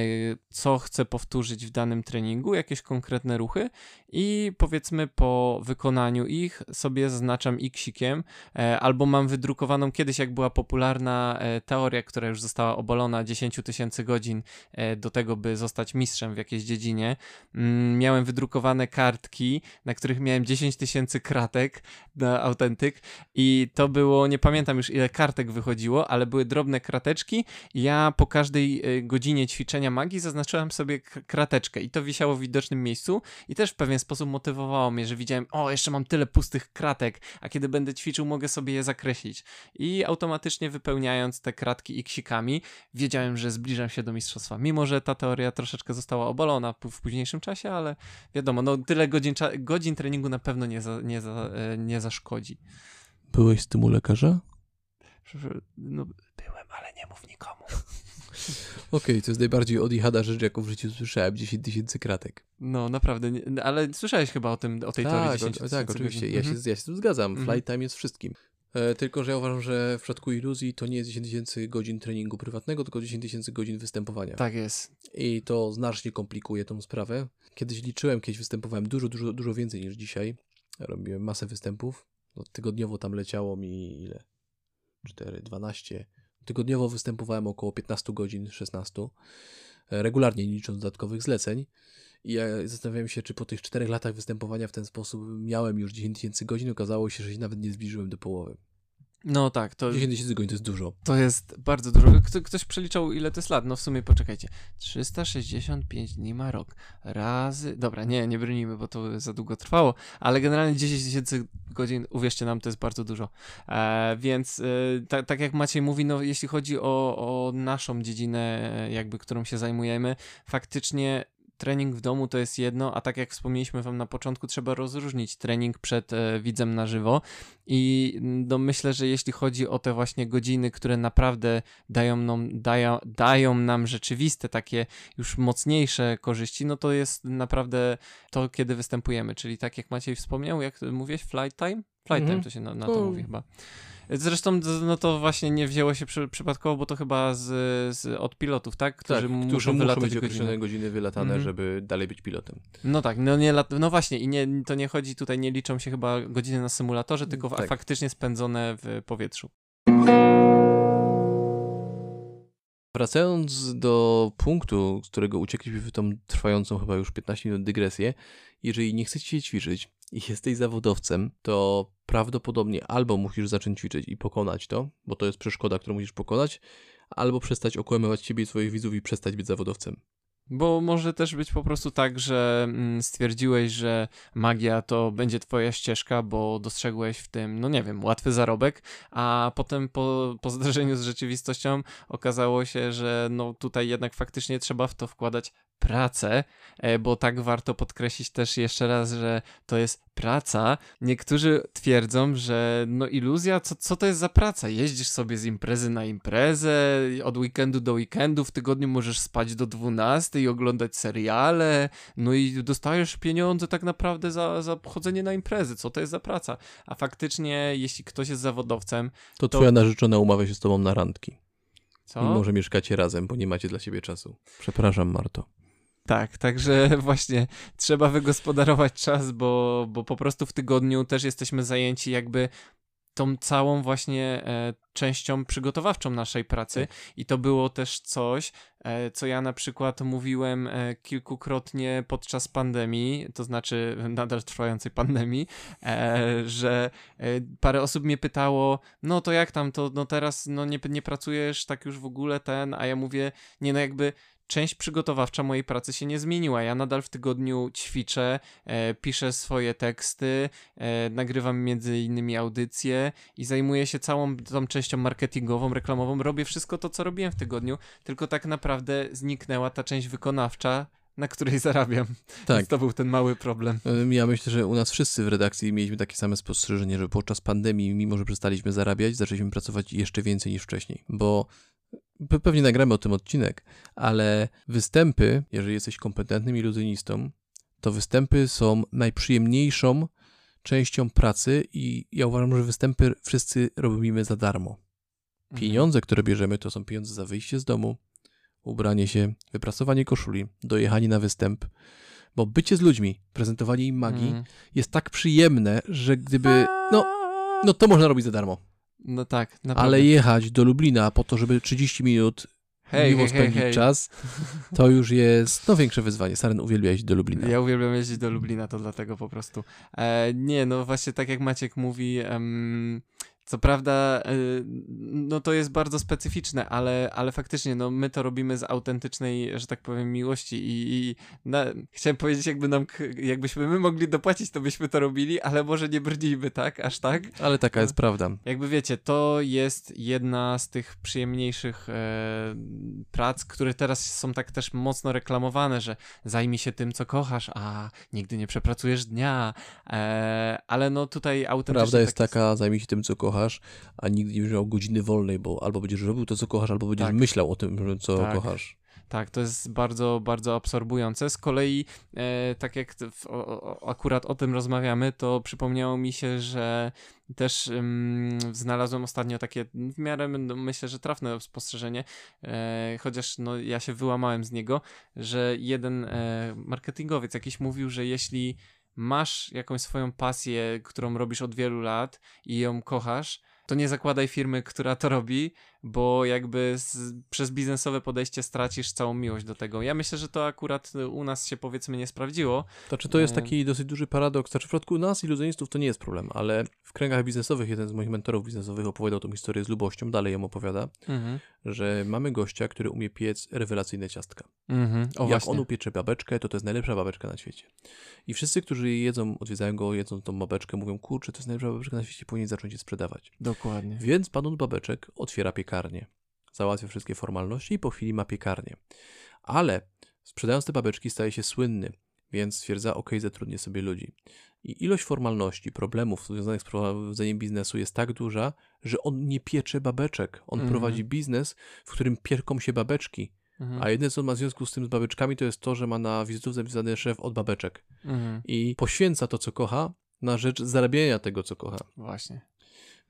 co chcę powtórzyć w danym treningu, jakieś konkretne ruchy i powiedzmy po wykonaniu ich sobie zaznaczam xikiem e, albo mam wydrukowaną kiedyś, jak była popularna e, teoria, która już została obalona 10 tysięcy godzin e, do tego, by zostać mistrzem w jakiejś dziedzinie. Mm, miałem wydrukowane kartki, na których miałem 10 tysięcy kratek na autentyk i to było, nie pamiętam już ile kartek wychodziło, ale były drobne krateczki. Ja po każdej godzinie ćwiczenia magii zaznaczyłem sobie krateczkę i to wisiało w widocznym miejscu i też w pewien sposób motywowało mnie, że widziałem, o, jeszcze mam tyle pustych kratek, a kiedy będę ćwiczył, mogę sobie je zakreślić. I automatycznie wypełniając te kratki iksikami, wiedziałem, że zbliżam się do mistrzostwa. Mimo, że ta teoria troszeczkę została obalona w późniejszym czasie, ale wiadomo, no tyle godzin, godzin treningu na pewno nie, za, nie, za, e, nie zaszkodzi. Byłeś z tym u lekarza? No, byłem, ale nie mów nikomu. Okej, to jest najbardziej odjechana rzecz, jaką w życiu słyszałem. 10 tysięcy kratek. No, naprawdę, nie, ale słyszałeś chyba o tym, o tej teorii Tak, 10 o, tak, oczywiście. Ja się, Mhm. ja się z tym zgadzam. Mhm. Flight time jest wszystkim. E, tylko, że ja uważam, że w przypadku iluzji to nie jest 10 tysięcy godzin treningu prywatnego, tylko 10 tysięcy godzin występowania. Tak jest. I to znacznie komplikuje tą sprawę. Kiedyś liczyłem, kiedyś występowałem dużo, dużo, dużo więcej niż dzisiaj. Robiłem masę występów. No, tygodniowo tam leciało mi ile? 4, 12. Tygodniowo występowałem około 15 godzin, 16. E, Regularnie, nie licząc dodatkowych zleceń. I ja zastanawiałem się, czy po tych 4 latach występowania w ten sposób miałem już 10 tysięcy godzin. Okazało się, że się nawet nie zbliżyłem do połowy. No tak, to, 10 tysięcy godzin to jest dużo. to jest bardzo dużo. Kto, ktoś przeliczał, ile to jest lat? No w sumie poczekajcie. 365 dni ma rok. Razy. Dobra, nie, nie brnijmy, bo to za długo trwało, ale generalnie 10 tysięcy godzin, uwierzcie nam, to jest bardzo dużo. E, więc e, tak, tak jak Maciej mówi, no jeśli chodzi o, o naszą dziedzinę, jakby którą się zajmujemy, faktycznie trening w domu to jest jedno, a tak jak wspomnieliśmy wam na początku, trzeba rozróżnić trening przed e, widzem na żywo i no, myślę, że jeśli chodzi o te właśnie godziny, które naprawdę dają nam, dają, dają nam rzeczywiste takie już mocniejsze korzyści, no to jest naprawdę to, kiedy występujemy, czyli tak jak Maciej wspomniał, jak mówiłeś, flight time? Flight Mhm. time to się na, na to mówi chyba. Zresztą no to właśnie nie wzięło się przy, przypadkowo, bo to chyba z, z, od pilotów, tak? Którzy tak, muszą, którzy muszą mieć określone godziny wylatane, Mhm. żeby dalej być pilotem. No tak, no, nie no właśnie i nie, to nie chodzi tutaj, nie liczą się chyba godziny na symulatorze, tylko Tak. faktycznie spędzone w powietrzu. Wracając do punktu, z którego uciekliśmy w tą trwającą chyba już 15 minut dygresję, jeżeli nie chcecie ćwiczyć i jesteś zawodowcem, to prawdopodobnie albo musisz zacząć ćwiczyć i pokonać to, bo to jest przeszkoda, którą musisz pokonać, albo przestać okłamywać siebie i swoich widzów i przestać być zawodowcem. Bo może też być po prostu tak, że mm, stwierdziłeś, że magia to będzie twoja ścieżka, bo dostrzegłeś w tym, no nie wiem, łatwy zarobek, a potem po, po zderzeniu z rzeczywistością okazało się, że no tutaj jednak faktycznie trzeba w to wkładać pracę, e, bo tak warto podkreślić też jeszcze raz, że to jest praca. Niektórzy twierdzą, że no iluzja, co, co to jest za praca? Jeździsz sobie z imprezy na imprezę, od weekendu do weekendu, w tygodniu możesz spać do 12 i oglądać seriale, no i dostajesz pieniądze tak naprawdę za, za chodzenie na imprezy. Co to jest za praca? A faktycznie, jeśli ktoś jest zawodowcem, To, To- twoja narzeczona umawia się z tobą na randki. co? I może mieszkacie razem, bo nie macie dla siebie czasu. Przepraszam, Marto. Tak, także właśnie trzeba wygospodarować czas, bo, bo po prostu w tygodniu też jesteśmy zajęci jakby tą całą właśnie e, częścią przygotowawczą naszej pracy. I to było też coś, e, co ja na przykład mówiłem e, kilkukrotnie podczas pandemii, to znaczy nadal trwającej pandemii, e, że e, parę osób mnie pytało, no to jak tam, to no teraz no nie, nie pracujesz tak już w ogóle ten, a ja mówię, nie no jakby część przygotowawcza mojej pracy się nie zmieniła. Ja nadal w tygodniu ćwiczę, e, piszę swoje teksty, e, nagrywam między innymi audycje i zajmuję się całą tą częścią marketingową, reklamową. Robię wszystko to, co robiłem w tygodniu, tylko tak naprawdę zniknęła ta część wykonawcza na której zarabiam. Tak. Więc to był ten mały problem. Ja myślę, że u nas wszyscy w redakcji mieliśmy takie same spostrzeżenie, że podczas pandemii, mimo że przestaliśmy zarabiać, zaczęliśmy pracować jeszcze więcej niż wcześniej, bo pewnie nagramy o tym odcinek, ale występy, jeżeli jesteś kompetentnym iluzjonistą, to występy są najprzyjemniejszą częścią pracy i ja uważam, że występy wszyscy robimy za darmo. Mhm. Pieniądze, które bierzemy, to są pieniądze za wyjście z domu, ubranie się, wyprasowanie koszuli, dojechanie na występ, bo bycie z ludźmi, prezentowanie im magii Mhm. jest tak przyjemne, że gdyby. No, no to można robić za darmo. No tak, naprawdę. Ale jechać do Lublina po to, żeby 30 minut hej, miło hej, spędzić hej. czas, to już jest no większe wyzwanie. Saren uwielbia jeździć do Lublina. Ja uwielbiam jeździć do Lublina, to dlatego po prostu. E, nie, no właśnie tak jak Maciek mówi, em, co prawda, e, no to jest bardzo specyficzne, ale, ale faktycznie, no my to robimy z autentycznej, że tak powiem, miłości i, i na, chciałem powiedzieć, jakby nam, jakbyśmy my mogli dopłacić, to byśmy to robili, ale może nie brnijmy, tak, aż tak. Ale taka jest prawda. Jakby wiecie, to jest jedna z tych przyjemniejszych e, prac, które teraz są tak też mocno reklamowane, że zajmij się tym, co kochasz, a nigdy nie przepracujesz dnia. E, ale no tutaj autentycznie. Prawda jest tak taka, zajmij się tym, co kochasz, a nigdy nie będziesz miał godziny wolnej, bo albo będziesz robił to, co kochasz, albo będziesz Tak. myślał o tym, co Tak. kochasz. Tak, to jest bardzo, bardzo absorbujące. Z kolei, e, tak jak w, o, o, akurat o tym rozmawiamy, to przypomniało mi się, że też ym, znalazłem ostatnio takie w miarę, no, myślę, że trafne spostrzeżenie, e, chociaż no, ja się wyłamałem z niego, że jeden e, marketingowiec jakiś mówił, że jeśli masz jakąś swoją pasję, którą robisz od wielu lat i ją kochasz, to nie zakładaj firmy, która to robi, bo jakby z, przez biznesowe podejście stracisz całą miłość do tego. Ja myślę, że to akurat u nas się powiedzmy nie sprawdziło. Znaczy, to jest E. taki dosyć duży paradoks. Znaczy, w przypadku nas, iluzjonistów, to nie jest problem, ale w kręgach biznesowych jeden z moich mentorów biznesowych opowiadał tą historię z lubością, dalej ją opowiada, Mhm. że mamy gościa, który umie piec rewelacyjne ciastka. Mhm. O Jak właśnie. on upiecze babeczkę, to to jest najlepsza babeczka na świecie. I wszyscy, którzy jedzą, odwiedzają go, jedzą tą babeczkę, mówią, kurczę, to jest najlepsza babeczka na świecie, powinien zacząć je sprzedawać. Dokładnie. Więc pan od babeczek otwiera piekarnię, załatwia wszystkie formalności i po chwili ma piekarnię. Ale sprzedając te babeczki staje się słynny, więc stwierdza, ok, zatrudnię sobie ludzi. I ilość formalności, problemów związanych z prowadzeniem biznesu jest tak duża, że on nie piecze babeczek. On Mhm. prowadzi biznes, w którym pierką się babeczki. Mhm. A jedyne, co ma w związku z tym z babeczkami, to jest to, że ma na wizytówce zapisany szef od babeczek. Mhm. I poświęca to, co kocha, na rzecz zarabiania tego, co kocha. Właśnie.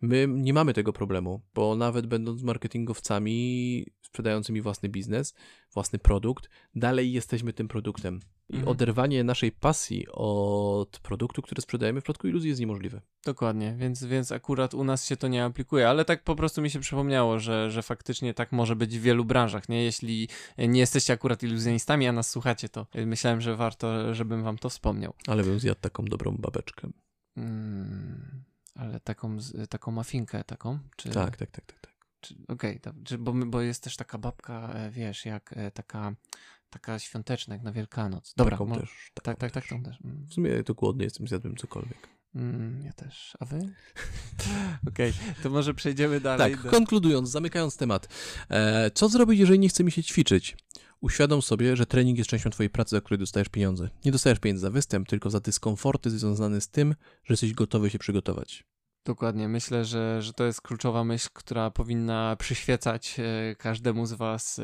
My nie mamy tego problemu, bo nawet będąc marketingowcami sprzedającymi własny biznes, własny produkt, dalej jesteśmy tym produktem. I Mhm. oderwanie naszej pasji od produktu, który sprzedajemy w przypadku iluzji jest niemożliwe. Dokładnie, więc, więc akurat u nas się to nie aplikuje, ale tak po prostu mi się przypomniało, że, że faktycznie tak może być w wielu branżach, nie? Jeśli nie jesteście akurat iluzjonistami, a nas słuchacie, to myślałem, że warto, żebym wam to wspomniał. Ale bym zjadł taką dobrą babeczkę. Mm, ale taką, taką mafinkę taką? Czy, Tak, tak, tak, tak. tak. Okej, czy- bo, bo jest też taka babka, e, wiesz, jak e, taka, taka świąteczna, jak na Wielkanoc. Dobra, taką mo- też. tak, taką tak, tak, też. tą też. Mm. W sumie to głodny jestem, zjadłbym cokolwiek. Mm, ja też. A wy? Okej, to może przejdziemy dalej. Tak, do- konkludując, zamykając temat. E, co zrobić, jeżeli nie chce mi się ćwiczyć? Uświadom sobie, że trening jest częścią twojej pracy, za której dostajesz pieniądze. Nie dostajesz pieniędzy za występ, tylko za dyskomforty związane z tym, że jesteś gotowy się przygotować. Dokładnie. Myślę, że, że to jest kluczowa myśl, która powinna przyświecać e, każdemu z Was e,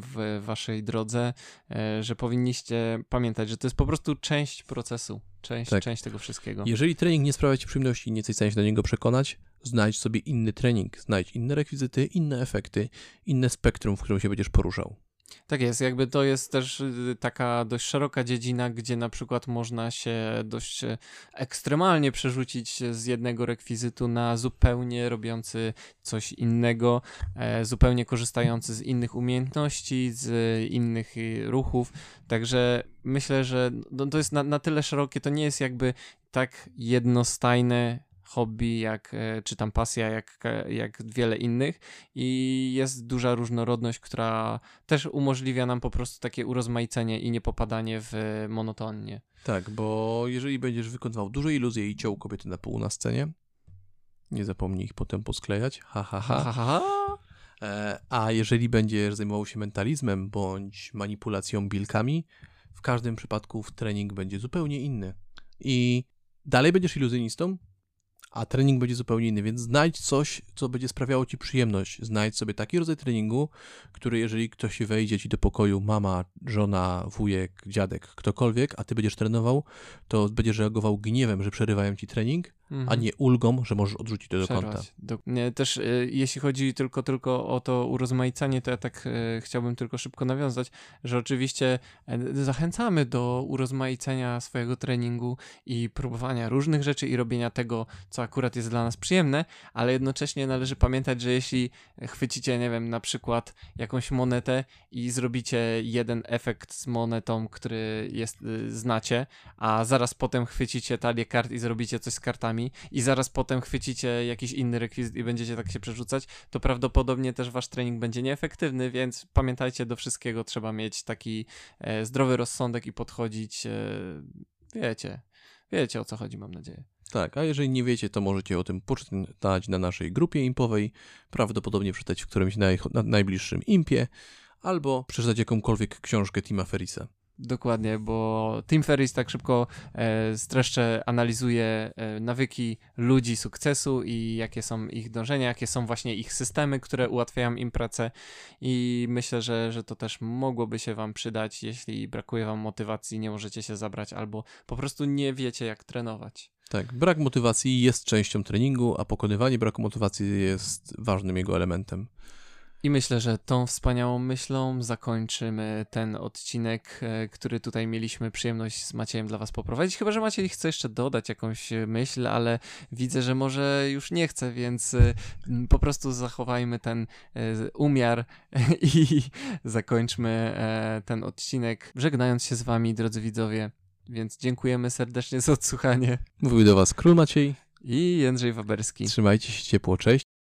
w Waszej drodze, e, że powinniście pamiętać, że to jest po prostu część procesu, część, Tak. część tego wszystkiego. Jeżeli trening nie sprawia ci przyjemności i nie jesteś w stanie się do niego przekonać, znajdź sobie inny trening, znajdź inne rekwizyty, inne efekty, inne spektrum, w którym się będziesz poruszał. Tak jest, jakby to jest też y, taka dość szeroka dziedzina, gdzie na przykład można się dość e, ekstremalnie przerzucić z jednego rekwizytu na zupełnie robiący coś innego, e, zupełnie korzystający z innych umiejętności, z innych y, ruchów. Także myślę, że no, to jest na, na tyle szerokie, to nie jest jakby tak jednostajne hobby, jak, e, czy tam pasja, jak, jak wiele innych i jest duża różnorodność, która też umożliwia nam po prostu takie urozmaicenie i nie popadanie w monotonię. Tak, bo jeżeli będziesz wykonywał duże iluzje i ciął kobiety na pół na scenie, nie zapomnij ich potem posklejać, ha, ha, ha. Ha, ha, ha. E, a jeżeli będziesz zajmował się mentalizmem bądź manipulacją bilkami, w każdym przypadku trening będzie zupełnie inny. I dalej będziesz iluzjonistą, a trening będzie zupełnie inny, więc znajdź coś, co będzie sprawiało ci przyjemność. Znajdź sobie taki rodzaj treningu, który jeżeli ktoś wejdzie ci do pokoju, mama, żona, wujek, dziadek, ktokolwiek, a ty będziesz trenował, to będziesz reagował gniewem, że przerywają ci trening, mhm. a nie ulgą, że możesz odrzucić to do kąta. Do, nie, też y, jeśli chodzi tylko, tylko o to urozmaicanie, to ja tak y, chciałbym tylko szybko nawiązać, że oczywiście y, zachęcamy do urozmaicenia swojego treningu i próbowania różnych rzeczy i robienia tego, co akurat jest dla nas przyjemne, ale jednocześnie należy pamiętać, że jeśli chwycicie, nie wiem, na przykład jakąś monetę i zrobicie jeden efekt z monetą, który jest, znacie, a zaraz potem chwycicie talię kart i zrobicie coś z kartami, i zaraz potem chwycicie jakiś inny rekwizyt i będziecie tak się przerzucać, to prawdopodobnie też wasz trening będzie nieefektywny, więc pamiętajcie, do wszystkiego trzeba mieć taki e, zdrowy rozsądek i podchodzić, e, wiecie, wiecie o co chodzi, mam nadzieję. Tak, a jeżeli nie wiecie, to możecie o tym poczytać na naszej grupie impowej, prawdopodobnie przeczytać w którymś naj, na najbliższym impie, albo przeczytać jakąkolwiek książkę Tima Ferrisa. Dokładnie, bo Tim Ferriss tak szybko e, streszcze analizuje e, nawyki ludzi sukcesu i jakie są ich dążenia, jakie są właśnie ich systemy, które ułatwiają im pracę i myślę, że, że to też mogłoby się wam przydać, jeśli brakuje wam motywacji, nie możecie się zabrać albo po prostu nie wiecie jak trenować. Tak, brak motywacji jest częścią treningu, a pokonywanie braku motywacji jest ważnym jego elementem. I myślę, że tą wspaniałą myślą zakończymy ten odcinek, e, który tutaj mieliśmy przyjemność z Maciejem dla Was poprowadzić. Chyba, że Maciej chce jeszcze dodać jakąś myśl, ale widzę, że może już nie chce, więc e, po prostu zachowajmy ten e, umiar i zakończmy ten odcinek, żegnając się z Wami, drodzy widzowie. Więc dziękujemy serdecznie za odsłuchanie. Mówił do Was Król Maciej i Jędrzej Waberski. Trzymajcie się ciepło, cześć.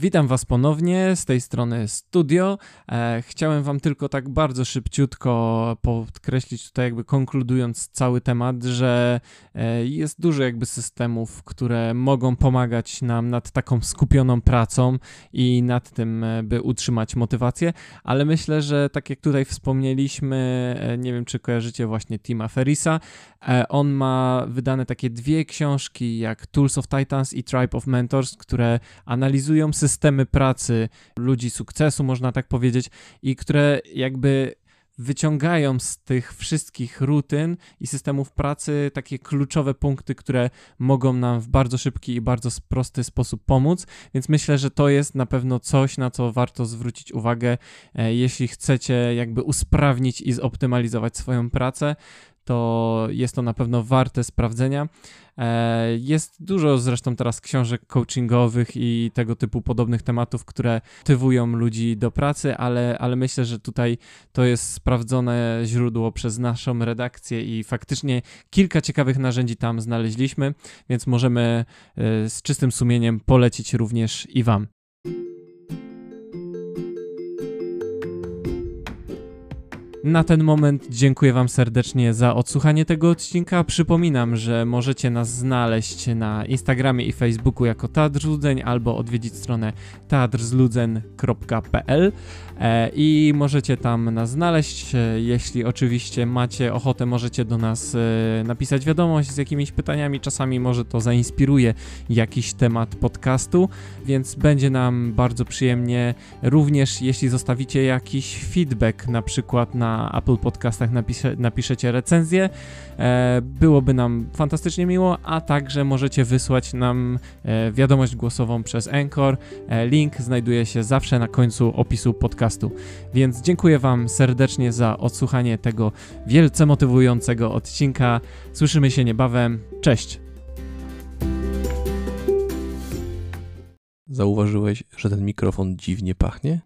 Witam Was ponownie z tej strony studio. E, chciałem Wam tylko tak bardzo szybciutko podkreślić tutaj jakby konkludując cały temat, że e, jest dużo jakby systemów, które mogą pomagać nam nad taką skupioną pracą i nad tym, e, by utrzymać motywację, ale myślę, że tak jak tutaj wspomnieliśmy, e, nie wiem czy kojarzycie właśnie Tima Ferisa, e, on ma wydane takie dwie książki jak Tools of Titans i Tribe of Mentors, które analizują systemy systemy pracy ludzi sukcesu, można tak powiedzieć, i które jakby wyciągają z tych wszystkich rutyn i systemów pracy takie kluczowe punkty, które mogą nam w bardzo szybki i bardzo prosty sposób pomóc. Więc myślę, że to jest na pewno coś, na co warto zwrócić uwagę, e, jeśli chcecie jakby usprawnić i zoptymalizować swoją pracę to jest to na pewno warte sprawdzenia. E, jest dużo zresztą teraz książek coachingowych i tego typu podobnych tematów, które motywują ludzi do pracy, ale, ale myślę, że tutaj to jest sprawdzone źródło przez naszą redakcję i faktycznie kilka ciekawych narzędzi tam znaleźliśmy, więc możemy e, z czystym sumieniem polecić również i Wam. Na ten moment dziękuję Wam serdecznie za odsłuchanie tego odcinka. Przypominam, że możecie nas znaleźć na Instagramie i Facebooku jako Teatr Zludzeń albo odwiedzić stronę teatrzludzeń.pl e, i możecie tam nas znaleźć. E, jeśli oczywiście macie ochotę, możecie do nas e, napisać wiadomość z jakimiś pytaniami. Czasami może to zainspiruje jakiś temat podcastu, więc będzie nam bardzo przyjemnie. Również jeśli zostawicie jakiś feedback, na przykład na Apple Podcastach napisze, napiszecie recenzję. E, byłoby nam fantastycznie miło, a także możecie wysłać nam e, wiadomość głosową przez Anchor. E, link znajduje się zawsze na końcu opisu podcastu. Więc dziękuję Wam serdecznie za odsłuchanie tego wielce motywującego odcinka. Słyszymy się niebawem. Cześć! Zauważyłeś, że ten mikrofon dziwnie pachnie?